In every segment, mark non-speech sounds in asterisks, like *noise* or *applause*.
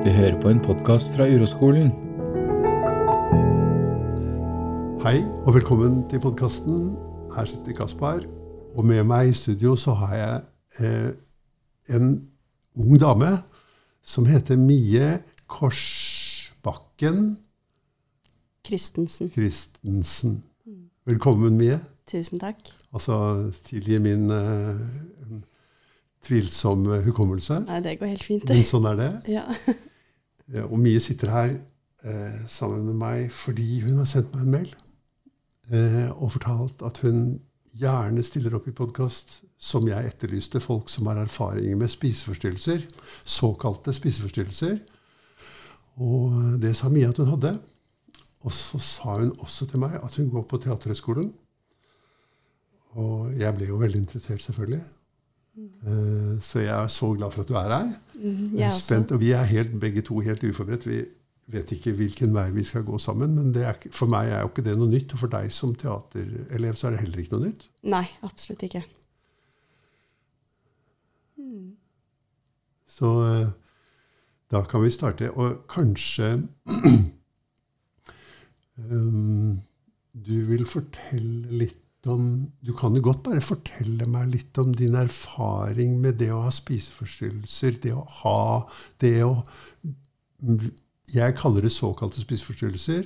Du hører på en podkast fra Uroskolen. Hei og velkommen til podkasten. Her sitter Kaspar. Og med meg i studio så har jeg eh, en ung dame som heter Mie Korsbakken Christensen. Christensen. Velkommen, Mie. Tusen takk. Altså tilgi min eh, tvilsomme hukommelse. Nei, det går helt fint. Men sånn er det. *laughs* Ja. Ja, Og Mie sitter her eh, sammen med meg fordi hun har sendt meg en mail eh, og fortalt at hun gjerne stiller opp i podkast som jeg etterlyste, folk som har erfaringer med spiseforstyrrelser. Såkalte spiseforstyrrelser. Og det sa Mie at hun hadde. Og så sa hun også til meg at hun går på Teaterhøgskolen. Og jeg ble jo veldig interessert, selvfølgelig. Eh, så jeg er så glad for at du er her. Mhm, Jeg er spent, og vi er helt, begge to helt uforberedt. Vi vet ikke hvilken vei vi skal gå sammen. Men det er, for meg er jo ikke det noe nytt. Og for deg som teaterelev så er det heller ikke noe nytt. Nei, absolutt ikke. Mm. Så eh, da kan vi starte. Og kanskje *clears throat* um, Du vil fortelle litt om Du kan jo godt bare fortelle meg litt om din erfaring med det å ha spiseforstyrrelser. Det å ha Det å Jeg kaller det såkalte spiseforstyrrelser.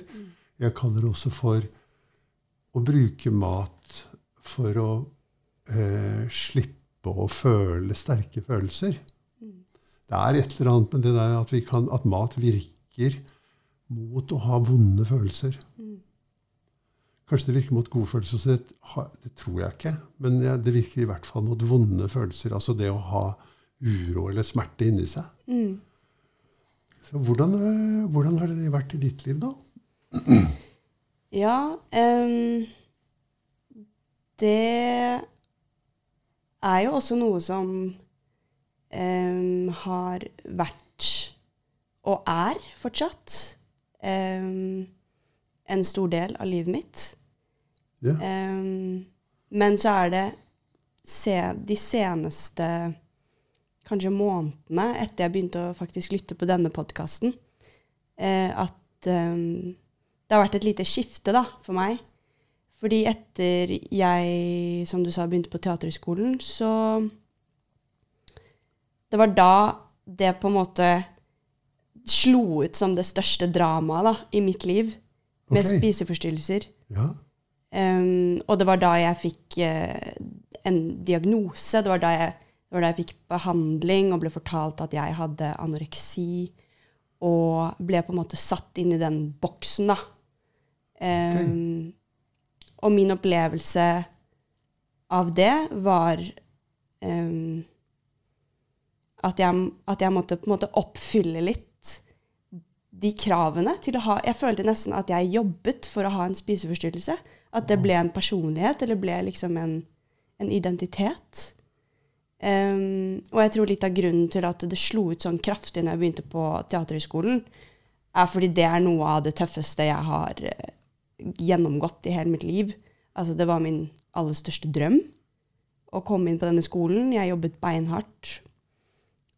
Jeg kaller det også for å bruke mat for å eh, slippe å føle sterke følelser. Det er et eller annet med det der at, vi kan, at mat virker mot å ha vonde følelser. Kanskje det virker mot gode følelser. Så det, det tror jeg ikke. Men det virker i hvert fall mot vonde følelser. Altså det å ha uro eller smerte inni seg. Mm. Så hvordan, eh, hvordan har det vært i ditt liv, da? Ja, um, det er jo også noe som um, har vært, og er fortsatt, ehm, en stor del av livet mitt. Ja. Um, men så er det se, de seneste kanskje månedene etter jeg begynte å faktisk lytte på denne podkasten, uh, at um, det har vært et lite skifte da, for meg. Fordi etter jeg, som du sa, begynte på Teaterhøgskolen, så Det var da det på en måte slo ut som det største dramaet i mitt liv, med okay. spiseforstyrrelser. Ja. Um, og det var da jeg fikk uh, en diagnose. Det var jeg, det var da jeg fikk behandling og ble fortalt at jeg hadde anoreksi. Og ble på en måte satt inn i den boksen, da. Um, Og min opplevelse av det var um, at, jeg, at jeg måtte på en måte oppfylle litt de kravene til å ha Jeg følte nesten at jeg jobbet for å ha en spiseforstyrrelse. At det ble en personlighet, eller ble liksom en, en identitet. Um, og jeg tror litt av grunnen til at det slo ut sånn kraftig når jeg begynte på Teaterhøgskolen, er fordi det er noe av det tøffeste jeg har eh, gjennomgått i hele mitt liv. Altså, det var min aller største drøm å komme inn på denne skolen. Jeg jobbet beinhardt.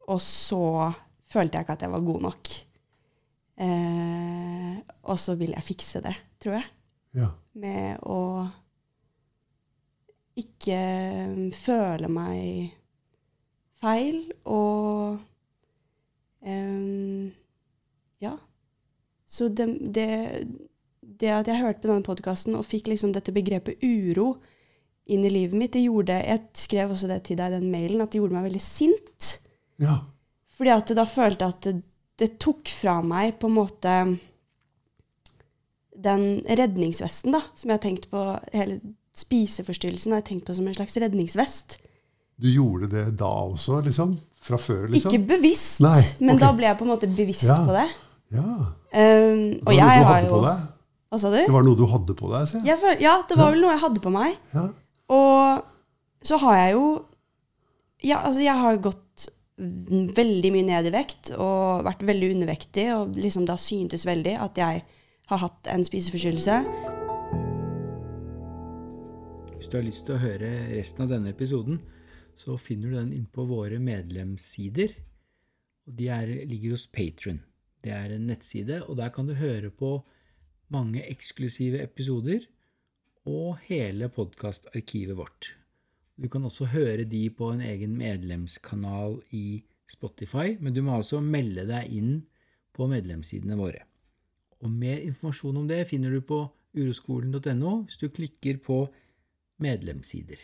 Og så følte jeg ikke at jeg var god nok. Eh, og så vil jeg fikse det, tror jeg. ja. Med å ikke mm, føle meg feil og eh, Ja. Så det, det, det at jeg hørte på denne podkasten og fikk liksom dette begrepet uro inn i livet mitt, det gjorde Jeg skrev også det til deg i den mailen, at det gjorde meg veldig sint. ja. Fordi at da følte jeg at det, det tok fra meg på en måte den redningsvesten da, som jeg har tenkt på, hele spiseforstyrrelsen har jeg tenkt på som en slags redningsvest. Du gjorde det da også, liksom? Fra før, liksom? Ikke bevisst, Nei, men da ble jeg på en måte bevisst Ja. på det. Ja. Um, Det og noe jeg har jo deg? Hva sa du? Det var noe du hadde på deg, sier jeg. Ja, det var vel noe jeg hadde på meg. Ja. Og så har jeg jo Ja, altså, jeg har gått veldig mye ned i vekt og vært veldig undervektig, og liksom har syntes veldig at jeg har hatt en spiseforstyrrelse. Hvis du har lyst til å høre resten av denne episoden, så finner du den inn på våre medlemssider. Og de er, ligger hos Patron. Det er en nettside, og der kan du høre på mange eksklusive episoder og hele podkastarkivet vårt. Du kan også høre de på en egen medlemskanal i Spotify, men du må altså melde deg inn på medlemssidene våre. Og mer informasjon om det finner du på uroskolen.no hvis du klikker på medlemssider.